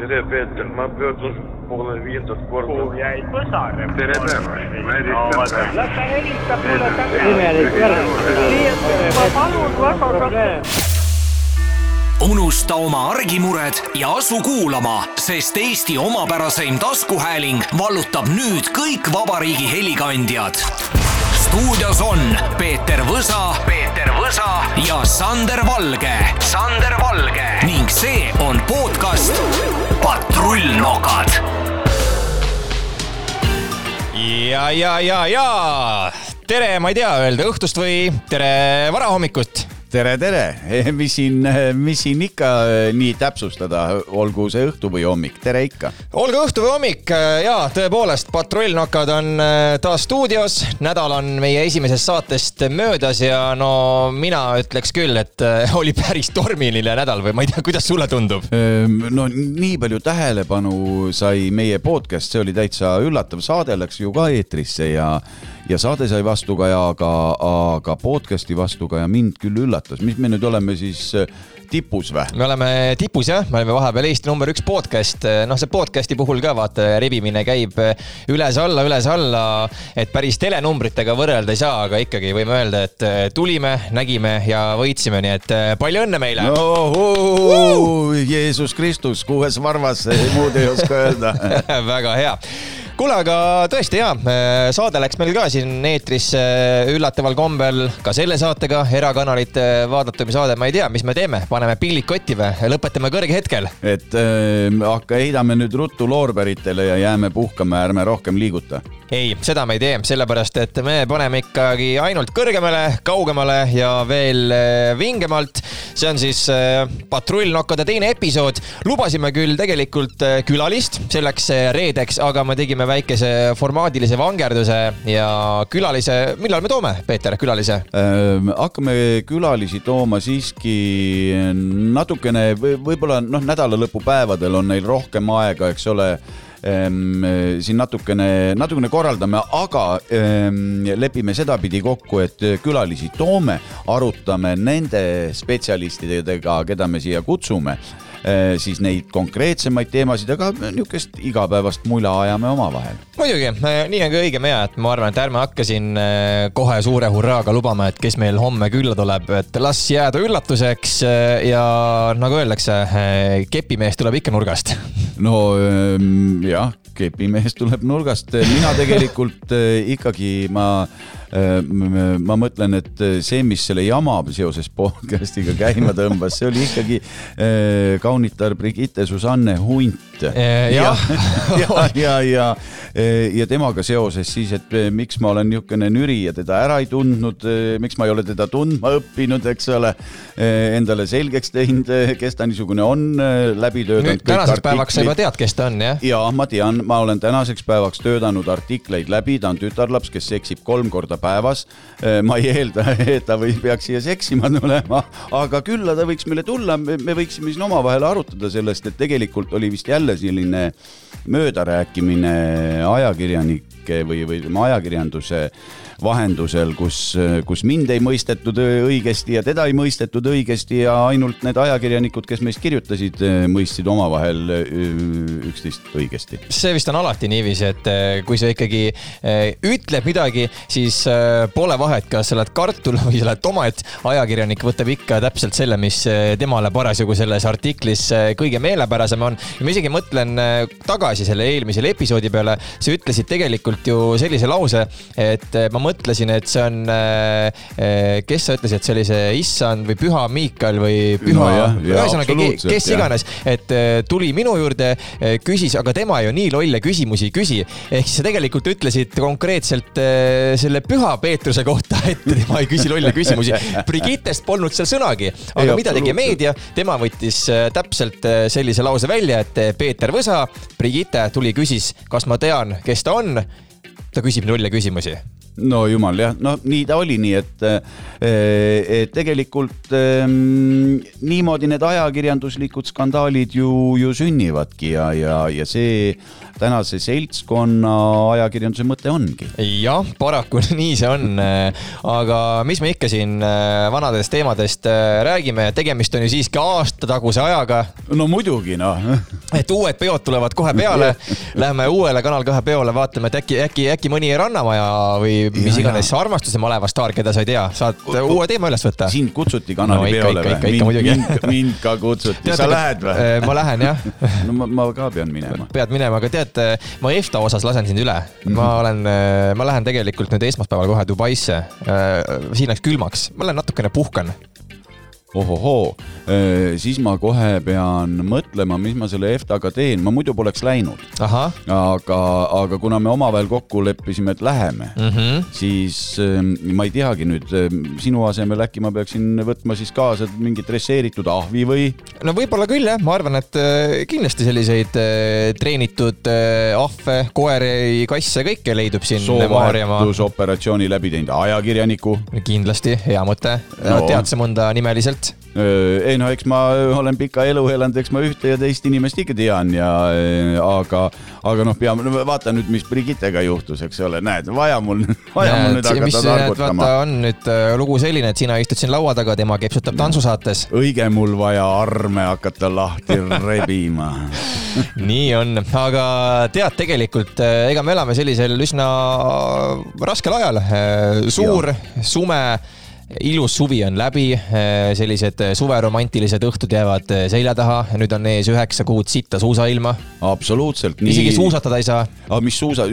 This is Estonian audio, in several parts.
tere, Peeter, ma pöördun poole viiendat korda. kuhu jäid põsarem? tere päevast, ma helistan. las ta helistab mulle tagasi. imelik värk. ma palun väga, unusta oma argimured ja asu kuulama, sest Eesti omapäraseim taskuhääling vallutab nüüd kõik vabariigi helikandjad. Stuudios on Peeter Võsa, Peeter Võsa ja Sander Valge, Sander Valge. Ning see on podcast Patrullnokad ja, ja, ja, ja. Tere, ma ei tea öelda õhtust või tere varahommikut. tere, tere, mis siin, mis siin ikka nii täpsustada, olgu see õhtu või hommik, tere ikka. olgu õhtu või hommik ja tõepoolest patrullnokad on äh, taas stuudios, nädal on meie esimesest saatest möödas ja no mina ütleks küll, et äh, oli päris tormiline nädal või ma ei tea, kuidas sulle tundub? no nii palju tähelepanu sai meie podcast, see oli täitsa üllatav, saade läks ju ka eetrisse ja ja saade sai vastukaja, aga, aga podcast'i vastukaja mind küll üllatas, mis me nüüd oleme siis äh, tipus või? me oleme tipus jah, me oleme vahepeal Eesti number üks podcast, noh, see podcast'i puhul ka vaata rebimine käib üles-alla, üles-alla, et päris telenumbritega võrrelda ei saa, aga ikkagi võime öelda, et tulime, nägime ja võitsime, nii et palju õnne meile! No Jeesus Kristus, kuues varvas, muud ei oska öelda. väga hea kuule, aga tõesti hea, saade läks meil ka siin eetrisse üllataval kombel ka selle saatega, erakanalite vaadatum saade, ma ei tea, mis me teeme, paneme pillid kotti või lõpetame kõrghetkel? et äh, hakka, heidame nüüd ruttu loorberitele ja jääme puhkama, ärme rohkem liiguta. ei, seda me ei tee, sellepärast et me paneme ikkagi ainult kõrgemale, kaugemale ja veel äh, vingemalt. see on siis äh, patrullnokkade teine episood. lubasime küll tegelikult äh, külalist selleks reedeks, aga me tegime väikese formaadilise vangerduse ja külalise, millal me toome, Peeter, külalise? Äh, hakkame külalisi tooma siiski natukene, võib-olla noh, nädalalõpupäevadel on neil rohkem aega, eks ole siin natukene, natukene korraldame, aga ehm, lepime sedapidi kokku, et külalisi toome, arutame nende spetsialistidega, keda me siia kutsume, siis neid konkreetsemaid teemasid, aga niisugust igapäevast mula ajame omavahel. muidugi, nii on ka õigem ja, et ma arvan, et ärme hakka siin äh, kohe suure hurraaga lubama, et kes meil homme külla tuleb, et las jääda üllatuseks äh, ja nagu öeldakse, kepimees tuleb ikka nurgast. no ähm, jah, kepimees tuleb nurgast, mina tegelikult äh, ikkagi ma äh, ma mõtlen, et see, mis selle jama seoses podcast'iga käima tõmbas, see oli ikkagi äh, kaunitar Brigitte Susanne Hunt. jah, ja, ja, ja, ja, ja temaga seoses siis, et miks ma olen niisugune nüri ja teda ära ei tundnud, miks ma ei ole teda tundma õppinud, eks ole, endale selgeks teinud, kes ta niisugune on, läbi töötanud tänaseks päevaks sa juba tead, kes ta on, jah? ja ma tean, ma olen tänaseks päevaks töötanud artikleid läbi, ta on tütarlaps, kes seksib kolm korda päevas. ma ei eelda, et ta või peaks siia seksima tulema, aga külla ta võiks meile tulla, me võiksime siin omavahel arutada sellest, et tegelikult oli vist jälle selline möödarääkimine ajakirjanike või, või ütleme ajakirjanduse vahendusel, kus, kus mind ei mõistetud õigesti ja teda ei mõistetud õigesti ja ainult need ajakirjanikud, kes meist kirjutasid, mõistsid omavahel üksteist õigesti. see vist on alati niiviisi, et eh, kui sa ikkagi eh, ütled midagi, siis eh, pole vahet, kas sa oled kartul või sa oled tomat. ajakirjanik võtab ikka täpselt selle, mis temale parasjagu selles artiklis kõige meelepärasem on. ja ma isegi mõtlen tagasi selle eelmisele episoodi peale, sa ütlesid tegelikult ju sellise lause, et ma mõtlesin, et see on, kes sa ütlesid, et see oli see issand või püha Miikal või püha No ühesõnaga, kes iganes, et eh, tuli minu juurde, küsis, aga tema ju nii lolle küsimusi ei küsi. ehk siis sa tegelikult ütlesid konkreetselt selle püha Peetruse kohta, et tema ei küsi lolle küsimusi. Brigittest polnud seal sõnagi, aga Ei, mida tegi meedia, tema võttis täpselt sellise lause välja, et Peeter Võsa, Brigitte tuli, küsis, kas ma tean, kes ta on. ta küsib nulle küsimusi no jumal jah, no nii ta oli, nii et, et tegelikult ähm, niimoodi need ajakirjanduslikud skandaalid ju, ju sünnivadki ja, ja, ja see tänase seltskonna ajakirjanduse mõte ongi. jah, paraku nii see on. aga mis me ikka siin äh, vanadest teemadest äh, räägime, tegemist on ju siiski aastataguse ajaga. no muidugi noh. et uued peod tulevad kohe peale. Lähme uuele Kanal kahe peole, vaatame, et äkki, äkki, äkki mõni Rannamaja või mis ja, iganes armastuse maleva staar, keda sa ei tea, saad uue teema üles võtta. sind kutsuti kanali no, peole või? mind, ka kutsuti, sa lähed või? Äh, ma lähen jah no ma, ma ka pean minema. pead minema, aga tead, ma EFTA osas lasen sind üle. Ma olen, äh, ma lähen tegelikult nüüd esmaspäeval kohe Dubaisse. Äh, siin läks külmaks, ma lähen natukene puhkan ohohoo, siis ma kohe pean mõtlema, mis ma selle EFTA-ga teen, ma muidu poleks läinud. aga, aga kuna me omavahel kokku leppisime, et läheme mm, -hmm. siis ma ei teagi nüüd, sinu asemel äkki ma peaksin võtma siis kaasa mingit dresseeritud ahvi või? no võib-olla küll jah, ma arvan, et kindlasti selliseid treenitud ahve, koeri, kasse, kõike leidub siin. soovahetusoperatsiooni läbi teinud ajakirjaniku. kindlasti, hea mõte no.. tead sa mõnda nimeliselt? Light ei no eks ma olen pika elu elanud, eks ma ühte ja teist inimest ikka tean ja aga, aga noh, peame, vaata nüüd, mis Brigittega juhtus, eks ole, näed, vaja mul, vaja mul nüüd hakata targutama. on nüüd lugu selline, et sina istud siin laua taga, tema kepsutab tantsusaates. õige mul vaja arme hakata lahti rebima nii on, aga tead, tegelikult ega me elame sellisel üsna raskel ajal, suur sume ilus suvi on läbi, eh, sellised eh, suveromantilised õhtud jäävad eh, selja taha, nüüd on ees üheksa kuud sitta suusailma. absoluutselt. isegi suusatada ei saa. aga mis suusa,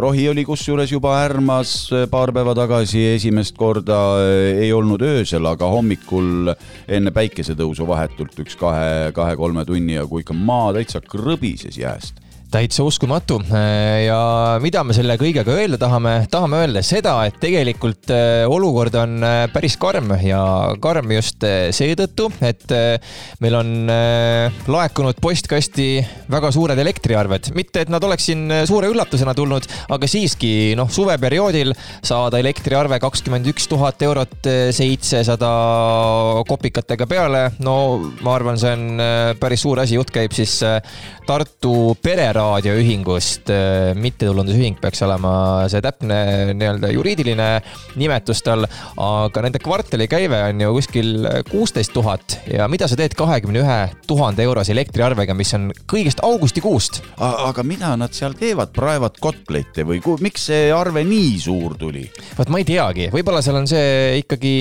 rohi oli kusjuures juba Ärmas paar päeva tagasi esimest korda, ei olnud öösel, aga hommikul enne päikesetõusu vahetult üks kahe, kahe-kolme tunni jagu ikka maa täitsa krõbises jääst täitsa uskumatu. Ja mida me selle kõigega öelda tahame, tahame öelda seda, et tegelikult äh, olukord on äh, päris karm ja karm just äh, seetõttu, et meil on laekunud postkasti väga suured elektriarved, mitte et nad oleks siin suure üllatusena tulnud, aga siiski noh, suveperioodil saada elektriarve kakskümmend üks tuhat eurot seitsesada kopikatega peale, no ma arvan, see on päris suur asi, jutt käib siis Tartu pereraadiost raadioühingust, äh, mittetulundusühing peaks olema see täpne nii-öelda juriidiline nimetus tal, aga nende kvartali käive on ju kuskil kuusteist tuhat ja mida sa teed kahekümne ühe tuhande eurose elektriarvega, mis on kõigest augustikuust? aga mida nad seal teevad, praevad kotleite või miks see arve nii suur tuli? vot ma ei teagi, võib-olla seal on see ikkagi,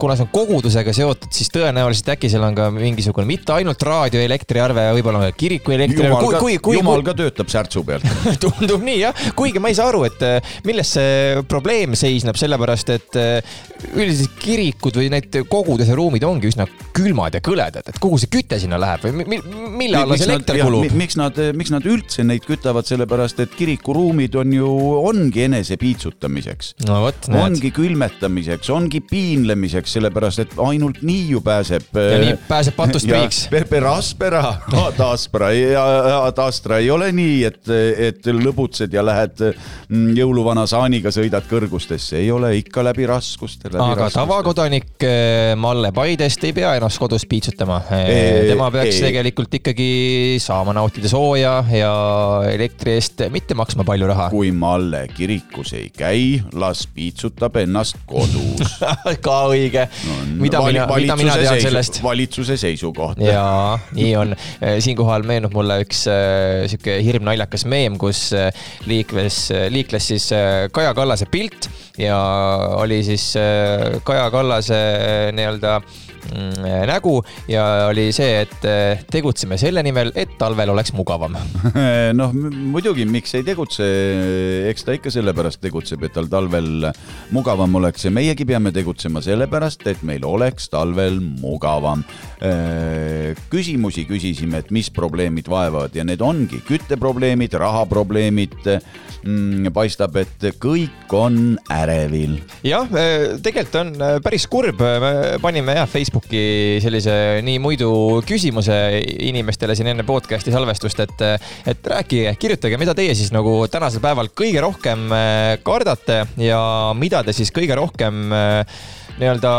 kuna see on kogudusega seotud, siis tõenäoliselt äkki seal on ka mingisugune mitte ainult raadioelektriarve, võib-olla kiriku elektriarve. Jumal, kui, kui, kui, jumal ka töötab särtsu pealt tundub nii jah, kuigi ma ei saa aru, et äh, milles see probleem seisneb, sellepärast et äh, üldiselt kirikud või need koguduse ruumid ongi üsna külmad ja kõledad, et kuhu see küte sinna läheb või mi, mille alla see elekter kulub? miks nad, miks nad üldse neid kütavad, sellepärast et kirikuruumid on ju, ongi enese piitsutamiseks no,. ongi külmetamiseks, ongi piinlemiseks, sellepärast et ainult nii ju pääseb. ja nii pääseb patust priiks. Peraspera, Taspera ja Tastra ei ole nii, et, et lõbutsed ja lähed mm, jõuluvana saaniga, sõidad kõrgustesse, ei ole ikka läbi raskuste. aga raskuste. tavakodanik eh, Malle Paidest ei pea ennast kodus piitsutama. Eh, tema peaks ei. tegelikult ikkagi saama nautida sooja ja elektri eest mitte maksma palju raha. kui Malle kirikus ei käi, las piitsutab ennast kodus ka õige no,. mida mina, mida mina tean sellest? valitsuse seisukoht. jaa, nii on. Eh, siinkohal meenub mulle üks sihuke hirmnaljakas meem, kus äh, liikles, äh, liikles siis äh, Kaja Kallase pilt ja oli siis Kaja Kallase nii-öelda mm, nägu ja oli see, et tegutseme selle nimel, et talvel oleks mugavam. noh, muidugi, miks ei tegutse, eks ta ikka sellepärast tegutseb, et tal talvel mugavam oleks ja meiegi peame tegutsema sellepärast, et meil oleks talvel mugavam. küsimusi küsisime, et mis probleemid vaevavad ja need ongi kütteprobleemid, rahaprobleemid. Mm, paistab, et kõik on ärevil. jah, tegelikult on päris kurb, me panime jah Facebooki Facebooki sellise nii muidu küsimuse inimestele siin enne podcast'i salvestust, et, et rääkige, kirjutage, mida teie siis nagu tänasel päeval kõige rohkem äh, kardate ja mida te siis kõige rohkem äh, nii-öelda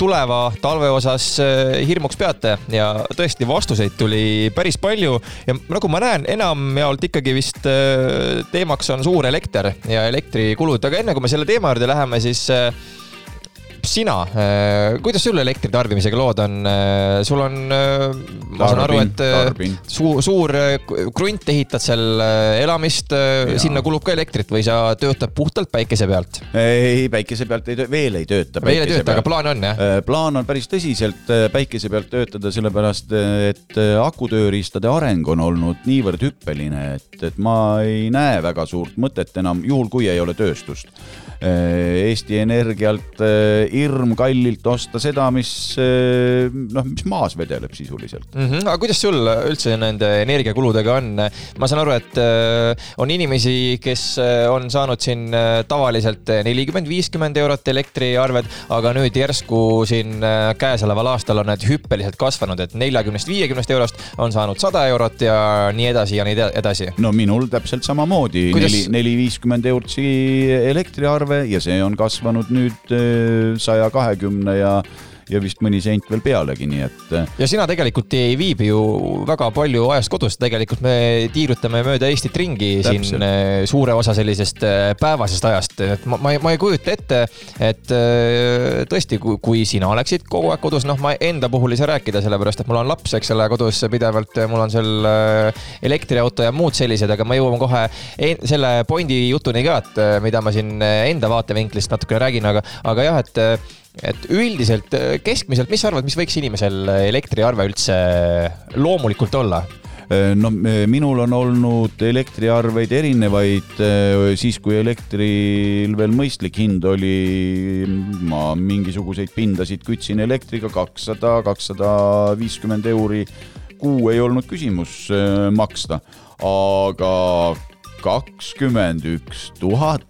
tuleva talve osas äh, hirmuks peate. Ja tõesti vastuseid tuli päris palju. Ja nagu ma näen, enamjaolt ikkagi vist teemaks on suur elekter ja elektrikulud, aga enne kui me selle teema juurde läheme, siis sina, kuidas sul elektri tarbimisega lood on? sul on, ma saan aru, et äh, tarbin. suur, suur äh, krunt ehitad seal äh, elamist, sinna kulub ka elektrit või sa töötad puhtalt päikese pealt? ei, päikese pealt ei veel ei tööta. veel ei tööta, aga plaan on jah? plaan on päris tõsiselt äh, päikese pealt töötada, sellepärast et äh, akutööriistade areng on olnud niivõrd hüppeline, et, et ma ei näe väga suurt mõtet enam, juhul kui ei ole tööstust. Eesti Energialt äh, hirm kallilt osta seda, mis äh, noh, mis maas vedeleb sisuliselt. mm. -hmm. aga kuidas sul üldse nende energiakuludega on? ma saan aru, et äh, on inimesi, kes äh, on saanud siin äh, tavaliselt nelikümmend, viiskümmend eurot elektriarved, aga nüüd järsku siin äh, käesoleval aastal on need hüppeliselt kasvanud, et neljakümnest, viiekümnest eurost on saanud sada eurot ja nii edasi ja nii eda- edasi. no minul täpselt samamoodi Kuidas- neli, neli viiskümmend eurtsi elektriarve ja see on kasvanud nüüd saja kahekümne ja, ja vist mõni sent veel pealegi, nii et äh, ja sina tegelikult ei viibi ju väga palju ajast kodus, tegelikult me tiirutame mööda Eestit ringi Täpselt. siin eh, suure osa sellisest eh, päevasest ajast, et ma, ma ei, ma ei kujuta ette, et tõesti, kui sina oleksid kogu aeg kodus, noh, ma enda puhul ei saa rääkida, sellepärast et mul on laps, eks ole, kodus pidevalt, mul on seal elektriauto ja muud sellised, aga ma jõuan kohe selle pointi jutuni ka, et mida ma siin enda vaatevinklist natukene räägin, aga, aga jah, et et üldiselt äh, keskmiselt, mis sa arvad, mis võiks inimesel elektriarve üldse loomulikult olla? no minul on olnud elektriarveid erinevaid äh, siis, kui elektril veel mõistlik hind oli, ma mingisuguseid pindasid kütsin elektriga kakssada, kakssada viiskümmend euri kuu ei olnud küsimus äh, maksta, aga kakskümmend üks tuhat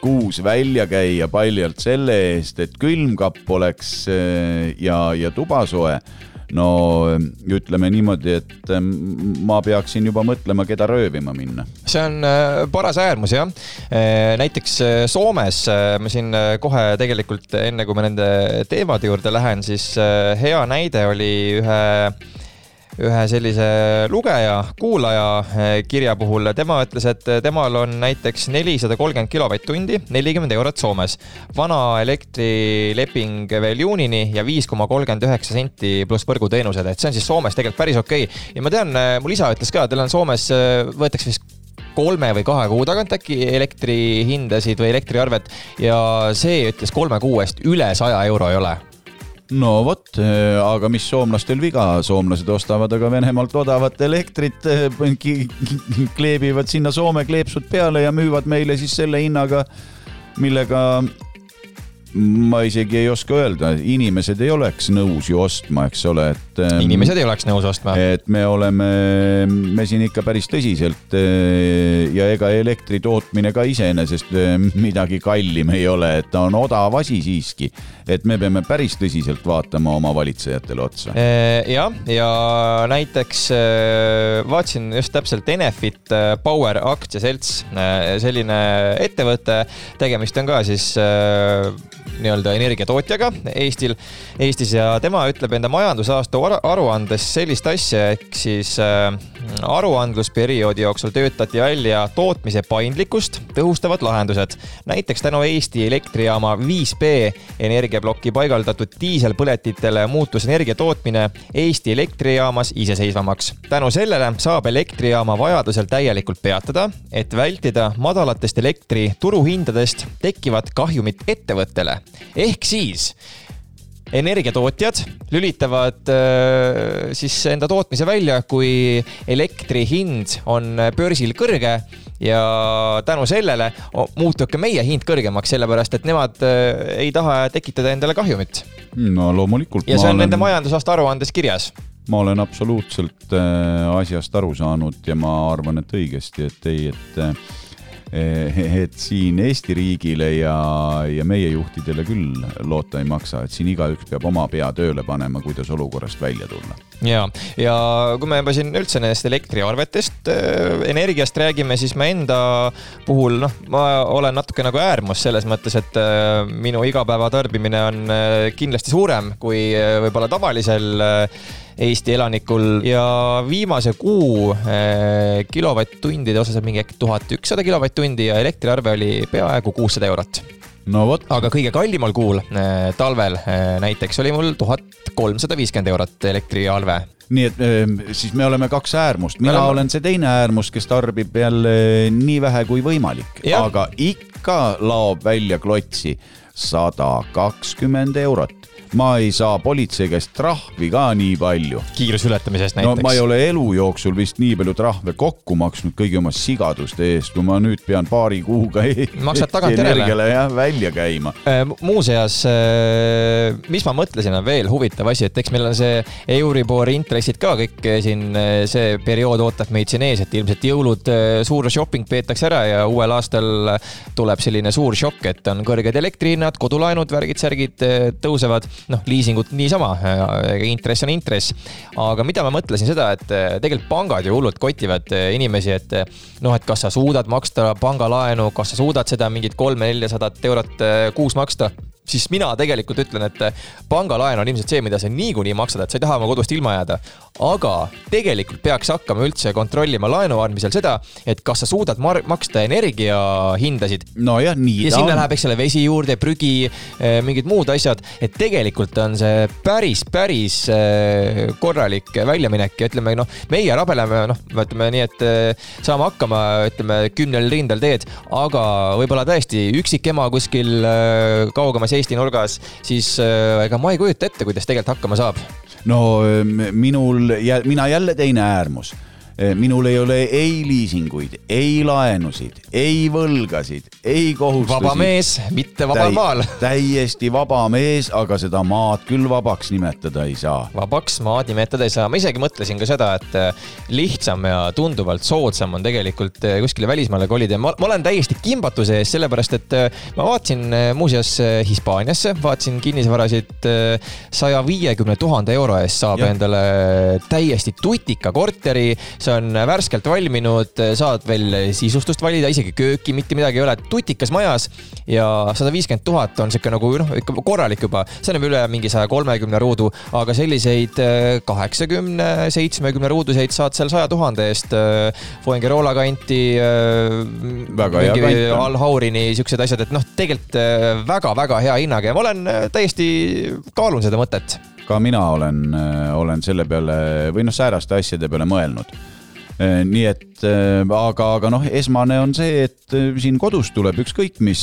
kuus välja käia paljalt selle eest, et külmkapp oleks äh, ja, ja tuba soe. no ütleme niimoodi, et ähm, ma peaksin juba mõtlema, keda röövima minna. see on äh, paras äärmus jah. näiteks Soomes ma siin kohe tegelikult enne, kui ma nende teemade juurde lähen, siis hea näide oli ühe ühe sellise lugeja, kuulaja eh, kirja puhul, tema ütles, et temal on näiteks nelisada kolmkümmend kilovatt-tundi, nelikümmend eurot Soomes. vana elektrileping veel juunini ja viis koma kolmkümmend üheksa senti pluss võrguteenused, et see on siis Soomes tegelikult päris okei okay.. ja ma tean, mul isa ütles ka, teil on Soomes, võetakse vist kolme või kahe kuu tagant äkki elektrihindasid või elektriarvet ja see ütles kolme kuu eest üle saja euro ei ole no vot, aga mis soomlastel viga, soomlased ostavad aga Venemaalt odavat elektrit, kleebivad sinna Soome kleepsud peale ja müüvad meile siis selle hinnaga, millega ma isegi ei oska öelda, inimesed ei oleks nõus ju ostma, eks ole, et. inimesed ei oleks nõus ostma. et me oleme, me siin ikka päris tõsiselt eh, ja ega elektri tootmine ka iseenesest eh, midagi kallim ei ole, et ta on odav asi siiski. et me peame päris tõsiselt vaatama oma valitsejatele otsa. jah, ja näiteks vaatasin just täpselt Enefit Power aktsiaselts, selline ettevõte, tegemist on ka siis nii-öelda energiatootjaga Eestil, Eestis ja tema ütleb enda majandusaasta ar- aruandes sellist asja, ehk siis äh, aruandlusperioodi jooksul töötati välja tootmise paindlikkust tõhustavad lahendused. näiteks tänu Eesti elektrijaama 5B energiaploki paigaldatud diiselpõletitele muutus energia tootmine Eesti elektrijaamas iseseisvamaks. tänu sellele saab elektrijaama vajadusel täielikult peatada, et vältida madalatest elektri turuhindadest tekkivat kahjumit ettevõttele. Ehk siis energiatootjad lülitavad äh, siis enda tootmise välja, kui elektri hind on börsil kõrge ja tänu sellele muutub ka meie hind kõrgemaks, sellepärast et nemad äh, ei taha tekitada endale kahjumit. no loomulikult. ja see on nende majandusaasta aruandes kirjas. ma olen absoluutselt äh, asjast aru saanud ja ma arvan, et õigesti, et ei, et äh, et siin Eesti riigile ja, ja meie juhtidele küll loota ei maksa, et siin igaüks peab oma pea tööle panema, kuidas olukorrast välja tulla. ja, ja kui me juba siin üldse nendest elektriarvetest, energiast räägime, siis ma enda puhul, noh, ma olen natuke nagu äärmus selles mõttes, et minu igapäevatarbimine on kindlasti suurem kui võib-olla tavalisel Eesti elanikul. Ja viimase kuu eh, kilovatt-tundide osas on mingi äkki tuhat ükssada kilovatt-tundi ja elektriarve oli peaaegu kuussada eurot. No vot. aga kõige kallimal kuul eh,, talvel eh, näiteks oli mul tuhat kolmsada viiskümmend eurot elektriarve. Nii et ehm, siis me oleme kaks äärmust, mina oleme... olen see teine äärmus, kes tarbib jälle nii vähe kui võimalik, aga ikka laob välja klotsi sada kakskümmend eurot ma ei saa politsei käest trahvi ka nii palju. kiiruseületamise eest näiteks? no ma ei ole elu jooksul vist nii palju trahve kokku maksnud kõigi oma sigaduste eest, kui ma nüüd pean paari kuuga maksad tagantjärele jah, välja käima. Äh, muuseas, äh, mis ma mõtlesin, on veel huvitav asi, et eks meil on see Euribori intressid ka kõik siin, äh, see periood ootab meid siin ees, et ilmselt jõulud, suur shopping peetakse ära ja uuel aastal tuleb selline suur šokk, et on kõrged elektrihinnad, kodulaenud, värgid-särgid tõusevad noh, liisingut niisama, intress on intress. aga mida ma mõtlesin seda, et eh, tegelikult pangad ju hullult kotivad eh, inimesi, et eh, noh, et kas sa suudad maksta pangalaenu, kas sa suudad seda mingit kolme-neljasadat eurot kuus maksta siis mina tegelikult ütlen, et pangalaen on ilmselt see, mida sa niikuinii maksad, et sa ei taha oma kodust ilma jääda. Aga tegelikult peaks hakkama üldse kontrollima laenu andmisel seda, et kas sa suudad maksta energiahindasid. nojah, nii ja sinna on. läheb, eks ole, vesi juurde, prügi, eh, mingid muud asjad, et tegelikult on see päris, päris eh, korralik väljaminek ja ütleme, noh, meie rabeleme, noh, ütleme nii, et eh, saame hakkama, ütleme kümnel rindel teed, aga võib-olla tõesti üksikema kuskil kaugemas Eesti nurgas, siis ega ma ei kujuta ette, kuidas tegelikult hakkama saab. No minul, mina jälle teine äärmus minul ei ole ei liisinguid, ei laenusid, ei võlgasid, ei kohustusi. vaba mees, mitte vabal maal. täiesti vaba mees, aga seda maad küll vabaks nimetada ei saa. vabaks maad nimetada ei saa, ma isegi mõtlesin ka seda, et eh, lihtsam ja tunduvalt soodsam on tegelikult eh, kuskile välismaale kolida ja ma, ma olen täiesti kimbatuse ees, sellepärast et ma vaatasin muuseas Hispaaniasse, vaatasin kinnisvarasid saja viiekümne tuhande euro eest saab ja. endale täiesti tutika korteri see on värskelt valminud, saad veel sisustust valida, isegi kööki, mitte midagi ei ole, tutikas majas ja sada viiskümmend tuhat on sihuke nagu noh, ikka korralik juba, see on üle mingi saja kolmekümne ruudu, aga selliseid äh, kaheksakümne, seitsmekümne ruuduseid saad seal saja tuhande eest. Äh, Fuengirola kanti. Äh, väga hea kant. Al-Haurini siuksed asjad, et noh, tegelikult väga-väga hea hinnaga ja ma olen täiesti kaalun seda mõtet ka mina olen, olen selle peale või noh, sääraste asjade peale mõelnud nii et äh, aga, aga noh, esmane on see, et äh, siin kodus tuleb ükskõik mis,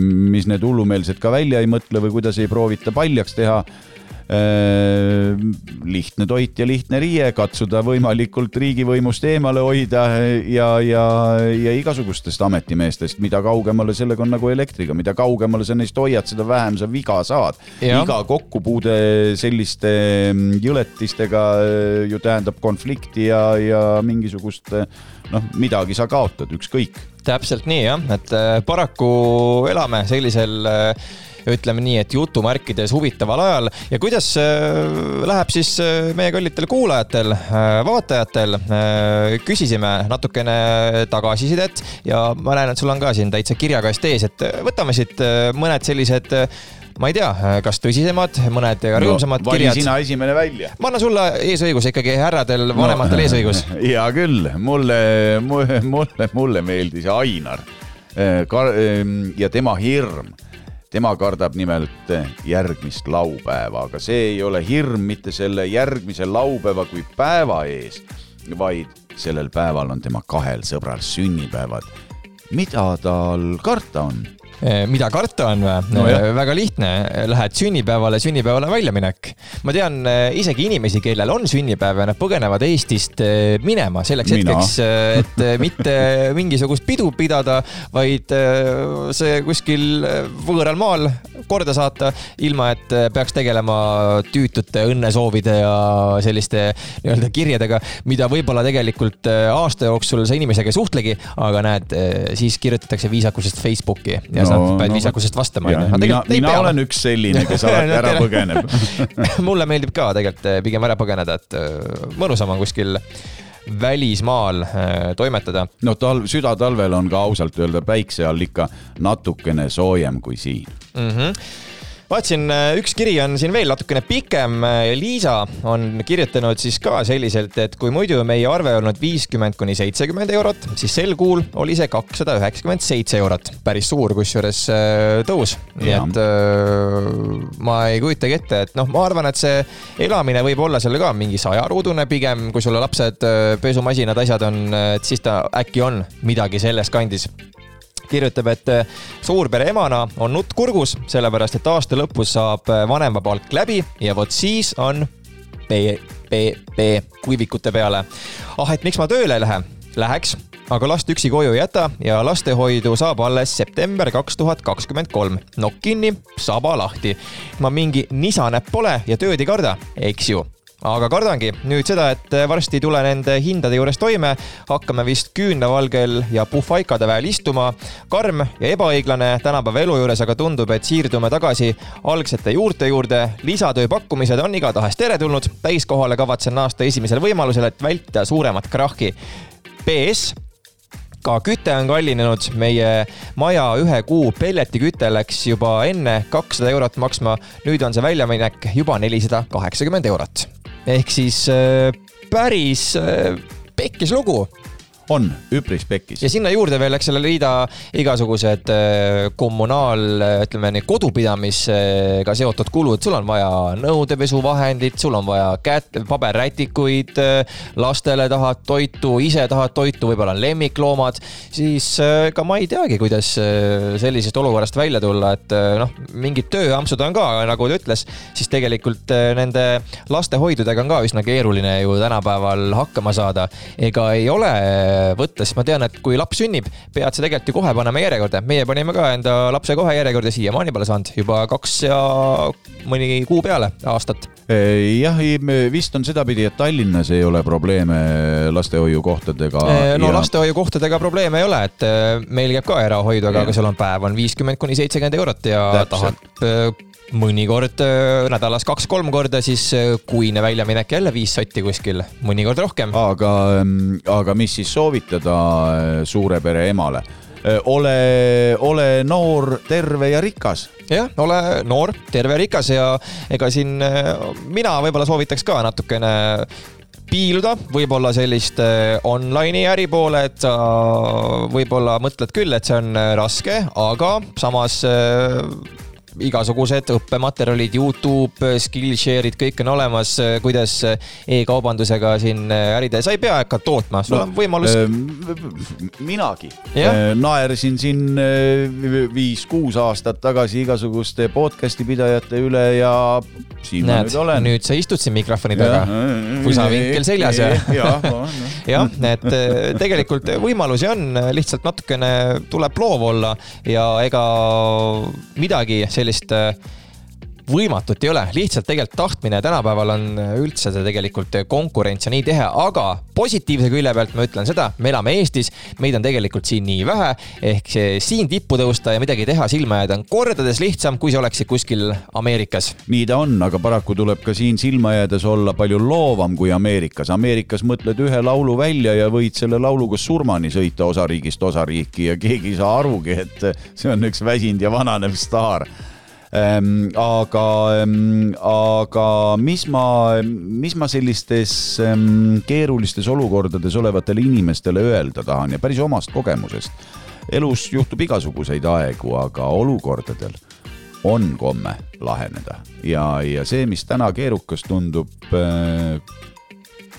mis need hullumeelsed ka välja ei mõtle või kuidas ei proovita paljaks teha. Äh, lihtne toit ja lihtne riie, katsuda võimalikult riigivõimust eemale hoida ja, ja, ja igasugustest ametimeestest, mida kaugemale sellega on nagu elektriga, mida kaugemale sa neist hoiad, seda vähem sa viga saad. iga kokkupuude selliste mm, jõletistega äh, ju tähendab konflikti ja, ja mingisugust noh, midagi sa kaotad, ükskõik. täpselt nii jah, et äh, paraku elame sellisel äh, ütleme nii, et jutumärkides huvitaval ajal ja kuidas äh, läheb siis äh, meie kallitel kuulajatel, äh, vaatajatel. küsisime natukene tagasisidet ja ma näen, et sul on ka siin täitsa kirjakast ees, et võtame siit mõned sellised ma ei tea, kas tõsisemad, mõned rõõmsamad no, kirjad. sina esimene välja. ma annan sulle eesõigus ikkagi, härradel, vanematel no, eesõigus. hea küll, mulle, mulle, mulle, mulle meeldis Ainar ja tema hirm tema kardab nimelt järgmist laupäeva, aga see ei ole hirm mitte selle järgmise laupäeva kui päeva ees, vaid sellel päeval on tema kahel sõbral sünnipäevad. mida tal karta on? Mida karta on või No jah. väga lihtne, lähed sünnipäevale, sünnipäevale väljaminek. ma tean eh, isegi inimesi, kellel on sünnipäev ja nad põgenevad Eestist eh, minema selleks Mina. hetkeks, eh, et eh, mitte mingisugust pidu pidada, vaid eh, see kuskil eh, võõral maal korda saata, ilma et eh, peaks tegelema tüütute õnnesoovide ja selliste nii-öelda kirjadega, mida võib-olla tegelikult eh, aasta jooksul sa inimesega ei suhtlegi, aga näed, siis kirjutatakse viisakusest Facebooki ja no, sa pead viisakusest vastama. mina, mina olen üks selline, kes alati ära põgeneb mulle meeldib ka tegelikult eh, pigem ära põgeneda, et eh, mõnusam on kuskil välismaal eh, toimetada. no talv, südatalvel on ka ausalt öelda päikse all ikka natukene soojem kui siin mm. -hmm vaatasin, üks kiri on siin veel natukene pikem. Liisa on kirjutanud siis ka selliselt, et kui muidu meie arve olnud viiskümmend kuni seitsekümmend eurot, siis sel kuul oli see kakssada üheksakümmend seitse eurot. päris suur, kusjuures äh, tõus. nii et äh, ma ei kujutagi ette, et noh, ma arvan, et see elamine võib olla seal ka mingi sajaruudune pigem, kui sul lapsed, pesumasinad, asjad on, et siis ta äkki on midagi selles kandis kirjutab, et eh, suurpere emana on nutt kurgus, sellepärast et aasta lõpus saab eh, vanemapalk läbi ja vot siis on B, B, B kuivikute peale. ah, et miks ma tööle ei lähe? Läheks, aga last üksi koju ei jäta ja lastehoidu saab alles september kaks tuhat kakskümmend kolm. nokk kinni, saba lahti. ma mingi nisanäpp pole ja tööd ei karda, eks ju aga kardangi nüüd seda, et varsti ei tule nende hindade juures toime, hakkame vist küünlavalgel ja puhvaikade väel istuma. karm ja ebaõiglane tänapäeva elu juures, aga tundub, et siirdume tagasi algsete juurte juurde. lisatöö pakkumised on igatahes teretulnud, täiskohale kavatsen naasta esimesel võimalusel, et vältida suuremat krahhi. PS ka küte on kallinenud, meie maja ühe kuu pelletiküte läks juba enne kakssada eurot maksma, nüüd on see väljaminek juba nelisada kaheksakümmend eurot. Ehk siis äh, päris äh, pekkis lugu on üpris pekkis. Ja sinna juurde veel, eks selle liida igasugused äh, kommunaal, ütleme nii kodupidamisega seotud kulud, sul on vaja nõudepesuvahendit, sul on vaja kätt, paberrätikuid, lastele tahad toitu, ise tahad toitu, võib-olla on lemmikloomad, siis äh, ega ma ei teagi, kuidas äh, sellisest olukorrast välja tulla, et äh, noh, mingid tööampsud on ka, nagu ta ütles, siis tegelikult äh, nende lastehoidudega on ka üsna keeruline ju tänapäeval hakkama saada. ega ei ole võtta, sest ma tean, et kui laps sünnib, pead sa tegelikult ju kohe panema järjekorda. meie panime ka enda lapse kohe järjekorda, siiamaani pole saanud, juba kaks ja mõni kuu peale aastat. jah, vist on sedapidi, et Tallinnas ei ole probleeme lastehoiukohtadega. no ja... lastehoiukohtadega probleeme ei ole, et eh, meil käib ka erahoidu, aga, sul on päev on viiskümmend kuni seitsekümmend eurot ja Täpselt. tahad mõnikord eh, nädalas kaks-kolm korda, siis eh, kuine väljaminek jälle viis sotti kuskil, mõnikord rohkem. aga, aga mis siis soovitada äh, suure pere emale? ole, ole noor, terve ja rikas jah, ole noor, terve, rikas ja ega siin mina võib-olla soovitaks ka natukene piiluda, võib-olla sellist online'i äri poole, et sa võib-olla mõtled küll, et see on raske, aga samas igasugused õppematerjalid, Youtube, Skillshare'id, kõik on olemas, kuidas e-kaubandusega siin ärida ja sa ei pea hakka tootma, sul on võimalus minagi. Jah. Äh, naersin siin äh, viis-kuus aastat tagasi igasuguste podcast'i pidajate üle ja siin ma näed nüüd, olen. nüüd sa istud siin mikrofoni taga, pusavinkel seljas ja jah, et eh, tegelikult võimalusi on, lihtsalt natukene tuleb loov olla ja ega midagi sellist eh, võimatut ei ole, lihtsalt tegelikult tahtmine tänapäeval on üldse see tegelikult konkurents ja nii tihe, aga positiivse külje pealt ma ütlen seda, me elame Eestis, meid on tegelikult siin nii vähe, ehk siin tippu tõusta ja midagi teha, silma jääda on kordades lihtsam, kui sa oleksid kuskil Ameerikas. nii ta on, aga paraku tuleb ka siin silma jäädes olla palju loovam kui Ameerikas. Ameerikas mõtled ühe laulu välja ja võid selle lauluga surmani sõita osariigist osariiki ja keegi ei saa arugi, et see on üks väsinud ja vananev staar. Aga ähm,, aga mis ma, mis ma sellistes ähm, keerulistes olukordades olevatele inimestele öelda tahan ja päris omast kogemusest. elus juhtub igasuguseid aegu, aga olukordadel on komme laheneda ja, ja see, mis täna keerukas tundub,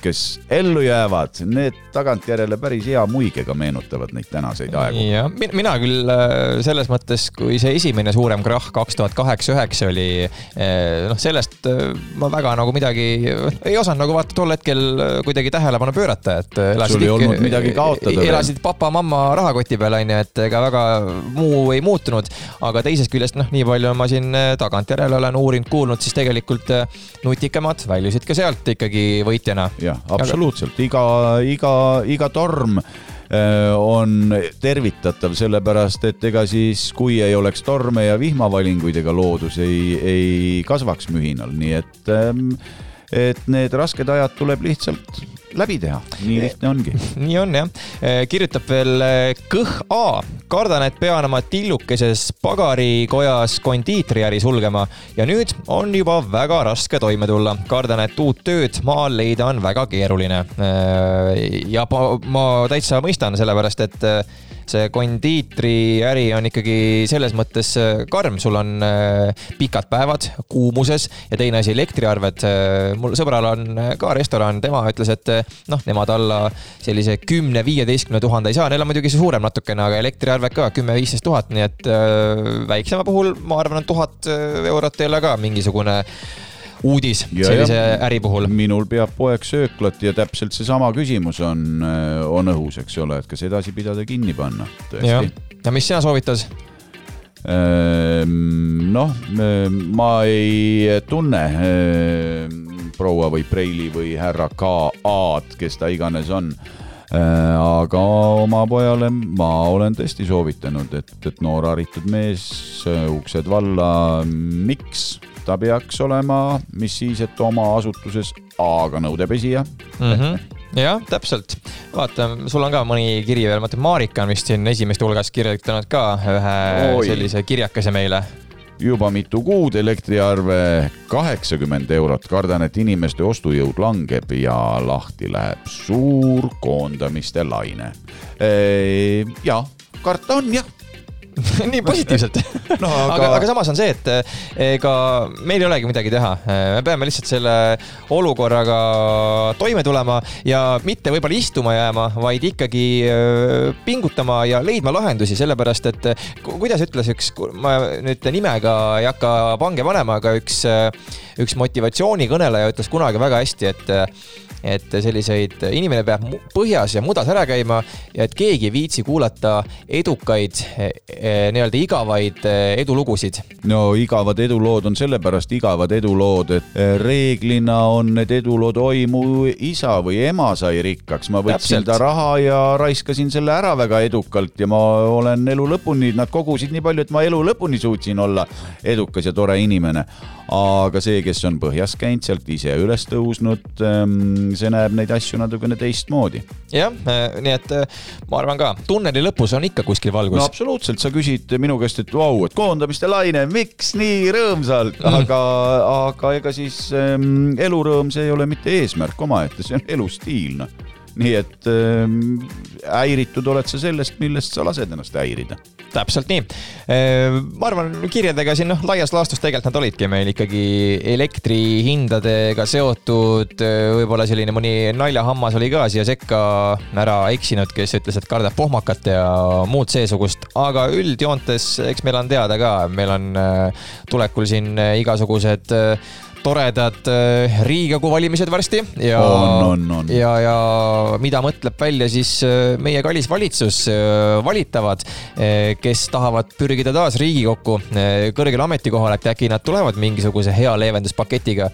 kes ellu jäävad, need tagantjärele päris hea muigega meenutavad neid tänaseid aegu. ja mina küll äh, selles mõttes, kui see esimene suurem krahh kaks tuhat kaheksa-üheksa oli, noh, sellest äh, ma väga nagu midagi ei osanud nagu vaata tol hetkel äh, kuidagi tähelepanu pöörata, et äh, elasid Sul ei olnud midagi kaotada elasid papa-mamma rahakoti peal onju, et ega väga muu ei muutunud. aga teisest küljest noh, nii palju ma siin äh, tagantjärele olen uurinud, kuulnud, siis tegelikult äh, nutikamad väljusid ka sealt ikkagi võitjana. jah, absoluutselt, iga, iga, iga torm äh, on tervitatav, sellepärast et ega siis, kui ei oleks torme ja vihmavalinguid, ega loodus ei, ei kasvaks mühinal, nii et, et need rasked ajad tuleb lihtsalt läbi teha, nii lihtne ongi. nii on jah, kirjutab veel eh, Kõh A, kardan, et pean oma tillukeses pagarikojas kondiitriäri sulgema ja nüüd on juba väga raske toime tulla. kardan, et uut tööd maal leida on väga keeruline. ja ma, täitsa mõistan, sellepärast et eh, see kondiitriäri on ikkagi selles mõttes eh, karm, sul on eh, pikad päevad kuumuses ja teine asi, elektriarved. mul sõbral on ka restoran, tema ütles, et noh, nemad alla sellise kümne, viieteistkümne tuhande ei saa, neil on muidugi see suurem natukene, aga elektriarved ka kümme-viisteist tuhat, nii et äh, väiksema puhul ma arvan, et tuhat äh, eurot ei ole ka mingisugune uudis Ja, sellise ja. äri puhul. minul peab poeg sööklat ja täpselt seesama küsimus on, on õhus, eks ole, et kas edasi pidada, kinni panna, tõesti., ja mis sina soovitad? Ehm, noh, ma ei tunne ehm, proua või Preili või härra K.A.-d, kes ta iganes on. aga oma pojale ma olen tõesti soovitanud, et, et noor haritud mees, uksed valla, miks ta peaks olema, mis siis, et oma asutuses A-ga nõudepesija Mhm. jah, täpselt. vaata, sul on ka mõni kiri veel, ma mõtlen, Marika on vist siin esimeste hulgas kirjutanud ka ühe Oi. sellise kirjakese meile. juba mitu kuud elektriarve kaheksakümmend eurot, kardan, et inimeste ostujõud langeb ja lahti läheb suur koondamiste laine. ja karta on jah, nii positiivselt. No aga- aga, aga samas on see, et eh, ega meil ei olegi midagi teha, me peame lihtsalt selle olukorraga toime tulema ja mitte võib-olla istuma jääma, vaid ikkagi eh, pingutama ja leidma lahendusi, sellepärast et eh, ku- kuidas ütles üks, ma nüüd nimega ei hakka pange panema, aga üks, üks motivatsioonikõneleja ütles kunagi väga hästi, et et selliseid, inimene peab põhjas ja mudas ära käima ja et keegi ei viitsi kuulata edukaid eh, eh, nii-öelda igavaid edulugusid. no igavad edulood on sellepärast igavad edulood, et reeglina on need edulood, oi mu isa või ema sai rikkaks, ma võtsin Täpselt. ta raha ja raiskasin selle ära väga edukalt ja ma olen elu lõpuni, nad kogusid nii palju, et ma elu lõpuni suutsin olla edukas ja tore inimene. aga see, kes on põhjas käinud, sealt ise üles tõusnud, see näeb neid asju natukene teistmoodi. jah, nii et eh, ma arvan ka, tunneli lõpus on ikka kuskil valgus no absoluutselt, sa küsid minu käest, et vau, et koondamiste laine, miks nii rõõmsalt, aga, aga ega siis ähm, elurõõm, see ei ole mitte eesmärk omaette, see on elustiil, noh. nii et ähm, häiritud oled sa sellest, millest sa lased ennast häirida. Täpselt nii. ma arvan, kirjadega siin noh, laias laastus tegelikult nad olidki meil ikkagi elektrihindadega seotud, võib-olla selline mõni naljahammas oli ka siia sekka ära eksinud, kes ütles, et kardab pohmakat ja muud seesugust, aga üldjoontes eks meil on teada ka, meil on äh, tulekul siin igasugused äh, toredad äh, Riigikogu valimised varsti ja ja, ja mida mõtleb välja siis äh, meie kallis valitsus, valitavad, kes tahavad pürgida taas Riigikokku kõrgele ametikohale, et äkki nad tulevad mingisuguse hea leevenduspaketiga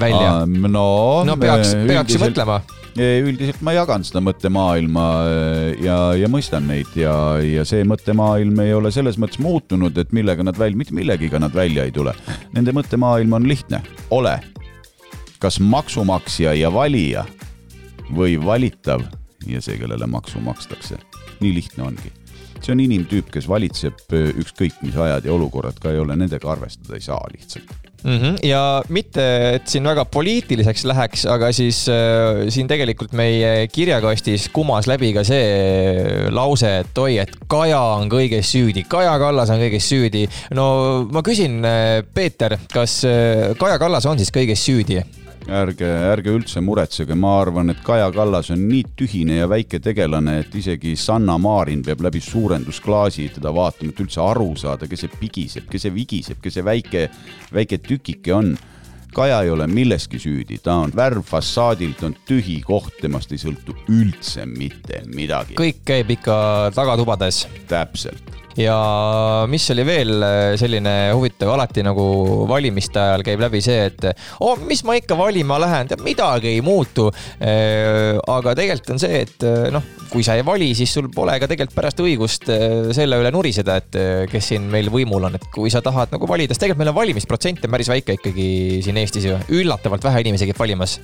välja. no, no peaks, peaks ju mõtlema. Üldiselt ma jagan seda mõttemaailma äh, ja, ja mõistan neid ja, ja see mõttemaailm ei ole selles mõttes muutunud, et millega nad välja, mitte millegiga nad välja ei tule. Nende mõttemaailm on lihtne, ole kas maksumaksja ja valija või valitav ja see, kellele maksu makstakse. nii lihtne ongi see on inimtüüp, kes valitseb ükskõik mis ajad ja olukorrad ka ei ole, nendega arvestada ei saa lihtsalt. mm. -hmm. ja mitte, et siin väga poliitiliseks läheks, aga siis äh, siin tegelikult meie kirjakastis kumas läbi ka see lause, et oi, et Kaja on kõiges süüdi, Kaja Kallas on kõiges süüdi. no ma küsin, Peeter, kas Kaja Kallas on siis kõiges süüdi? ärge, ärge üldse muretsege, ma arvan, et Kaja Kallas on nii tühine ja väike tegelane, et isegi Sanna Marin peab läbi suurendusklaasi teda vaatama, et üldse aru saada, kes see pigiseb, kes see vigiseb, kes see väike, väike tükike on Kaja ei ole milleski süüdi, ta on värv fassaadilt, on tühi koht, temast ei sõltu üldse mitte midagi. kõik käib ikka tagatubades täpselt. Ja mis oli veel äh, selline huvitav, alati nagu valimiste ajal käib läbi see, et oh, mis ma ikka valima lähen, tead midagi ei muutu. aga tegelikult on see, et äh, noh, kui sa ei vali, siis sul pole ka tegelikult pärast õigust äh, selle üle nuriseda, et äh, kes siin meil võimul on, et kui sa tahad nagu valida, sest tegelikult meil on valimisprotsent on päris väike ikkagi siin Eestis ju, üllatavalt vähe inimesi käib valimas.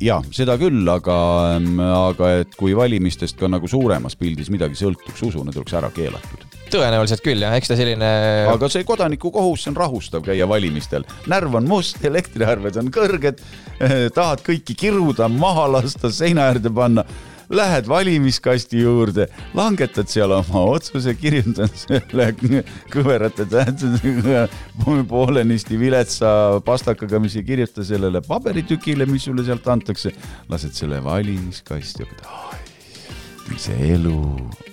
ja seda küll, aga, aga et kui valimistest ka nagu suuremas pildis midagi sõltuks, usun, et oleks ära keelatud. Tõenäoliselt küll jah, eks ta selline. aga see kodanikukohus, see on rahustav käia valimistel. närv on must, elektriarved on kõrged, tahad kõiki kiruda, maha lasta, seina äärde panna Lähed valimiskasti juurde, langetad seal oma otsuse, kirjutad selle kõverate tähtedega poolenisti viletsa pastakaga, mis ei kirjuta sellele paberitükile, mis sulle sealt antakse. lased selle valimiskasti hakkad, see elu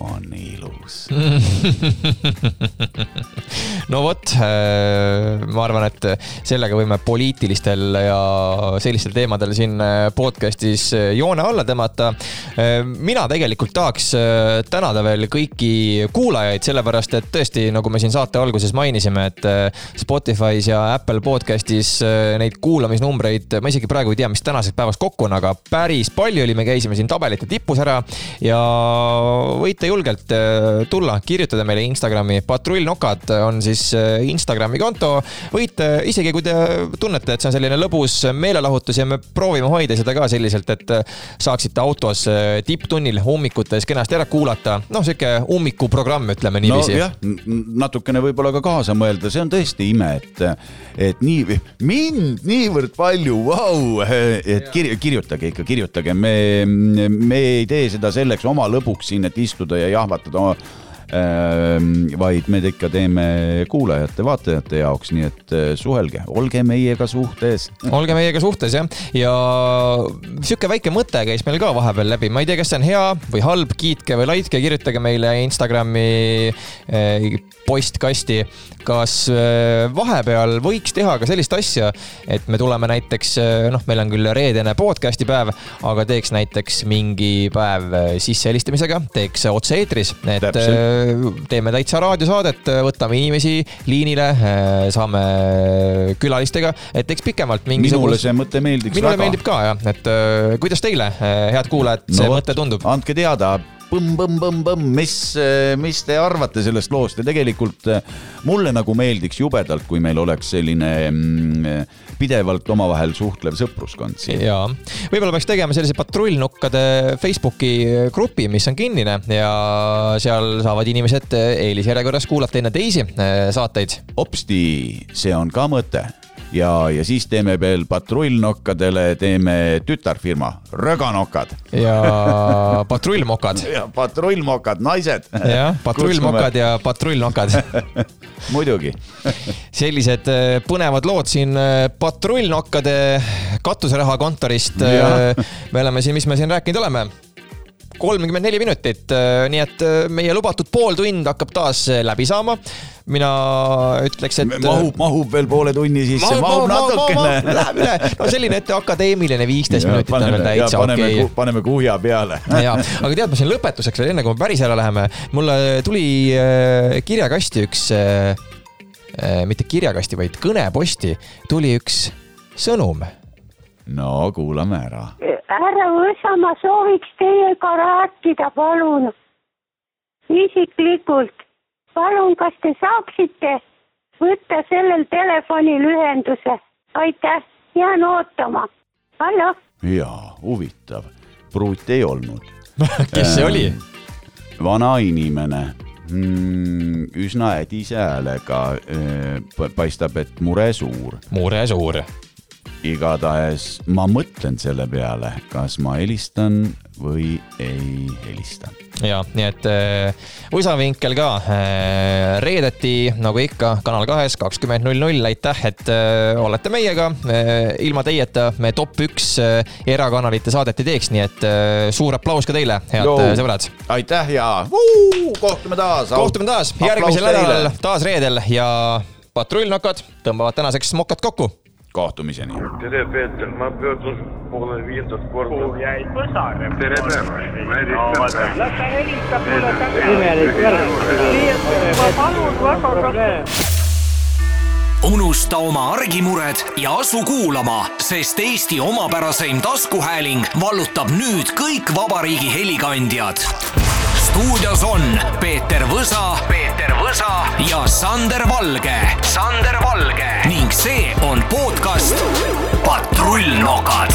on ilus. no vot, ma arvan, et sellega võime poliitilistel ja sellistel teemadel siin podcast'is joone alla tõmmata. mina tegelikult tahaks tänada veel kõiki kuulajaid, sellepärast et tõesti, nagu me siin saate alguses mainisime, et Spotify's ja Apple podcast'is neid kuulamisnumbreid, ma isegi praegu ei tea, mis tänaseks päevaks kokku on, aga päris palju oli, me käisime siin tabelite tipus ära ja võite julgelt äh, tulla, kirjutada meile Instagrami, patrullnokad on siis äh, Instagrami konto. võite isegi, kui te tunnete, et see on selline lõbus meelelahutus ja me proovime hoida seda ka selliselt, et äh, saaksite autos tipptunnil ummikutes kenasti ära kuulata. noh, sihuke ummikuprogramm, ütleme niiviisi nojah, natukene võib-olla ka kaasa mõelda, see on tõesti ime, et, et nii, mind niivõrd palju, vau, et kirj, kirjutage ikka, kirjutage, me, me ei tee seda selleks oma lõbuks siin, et istuda ja jahvatada vaid me ikka teeme kuulajate-vaatajate jaoks, nii et äh, suhelge, olge meiega suhtes. olge meiega suhtes jah, ja sihuke väike mõte käis meil ka vahepeal läbi, ma ei tea, kas see on hea või halb, kiitke või laitke, kirjutage meile Instagrami eh, postkasti. kas eh, vahepeal võiks teha ka sellist asja, et me tuleme näiteks, noh, meil on küll reedene podcast'i päev, aga teeks näiteks mingi päev eh, sissehelistamisega, teeks otse-eetris, et Täpselt. Teeme täitsa raadiosaadet, võtame inimesi liinile, saame külalistega, et teeks pikemalt minule mingisugust see mõte meeldiks minule väga. meeldib ka jah, et äh, kuidas teile, head kuulajad, see vot, mõte tundub? andke teada, põmm-põmm-põmm-põmm, mis, mis te arvate sellest loost ja tegelikult eh, mulle nagu meeldiks jubedalt, kui meil oleks selline mm, pidevalt omavahel suhtlev sõpruskond siin. ja võib-olla peaks tegema sellise patrullnukkade Facebooki grupi, mis on kinnine ja seal saavad inimesed eelisjärjekorras kuulata enne teisi äh, saateid. hopsti, see on ka mõte ja, ja siis teeme veel patrullnokkadele, teeme tütarfirma Röganokad ja patrullmokad. ja patrullmokad, naised. jah, patrullmokad ja patrullnokad. muidugi. sellised äh, põnevad lood siin äh, patrullnokkade katuserahakontorist. Jah. me oleme siin, mis me siin rääkinud oleme kolmkümmend neli minutit, nii et äh, meie lubatud pooltund hakkab taas äh, läbi saama. mina ütleks, et. mahub, mahub veel poole tunni sisse, mahub natukene. Läheb üle, no selline, et akadeemiline viisteist minutit on veel täitsa paneme okei okay., paneme kuhja peale. ja, aga tead, ma siin lõpetuseks veel, enne kui me päris ära läheme, mulle tuli äh, kirjakasti üks äh,, äh, mitte kirjakasti, vaid kõneposti tuli üks sõnum. No kuulame ära. härra Võsa, ma sooviks teiega rääkida, palun. isiklikult. palun, kas te saaksite võtta sellel telefonil ühenduse? aitäh, jään ootama. hallo, jaa, huvitav. pruut ei olnud. kes see oli? vana inimene mm,, üsna ädise häälega, paistab, et mure suur. mure suur. Igatahes ma mõtlen selle peale, kas ma helistan või ei helista. ja nii et äh, võsavinkel ka äh, reedeti nagu ikka Kanal kahes kakskümmend null null, aitäh, et äh, olete meiega. ilma teieta me top üks erakanalite saadet ei teeks, nii et suur aplaus ka teile, head Joo. sõbrad. aitäh ja kohtume taas. kohtume taas järgmisel nädalal, taas reedel ja patrullnokad tõmbavad tänaseks mokad kokku kohtumiseni. tere, Peeter, ma pöördun poole viiendat korda. kuhu jäi põsar? tere päevast, ma helistan. las ta helistab mulle tagasi. imelik et ma palun väga, unusta oma argimured ja asu kuulama, sest Eesti omapäraseim taskuhääling vallutab nüüd kõik vabariigi helikandjad. stuudios on Peeter Võsa, Peeter Võsa ja Sander Valge, Sander Valge see on podcast Patrullnokad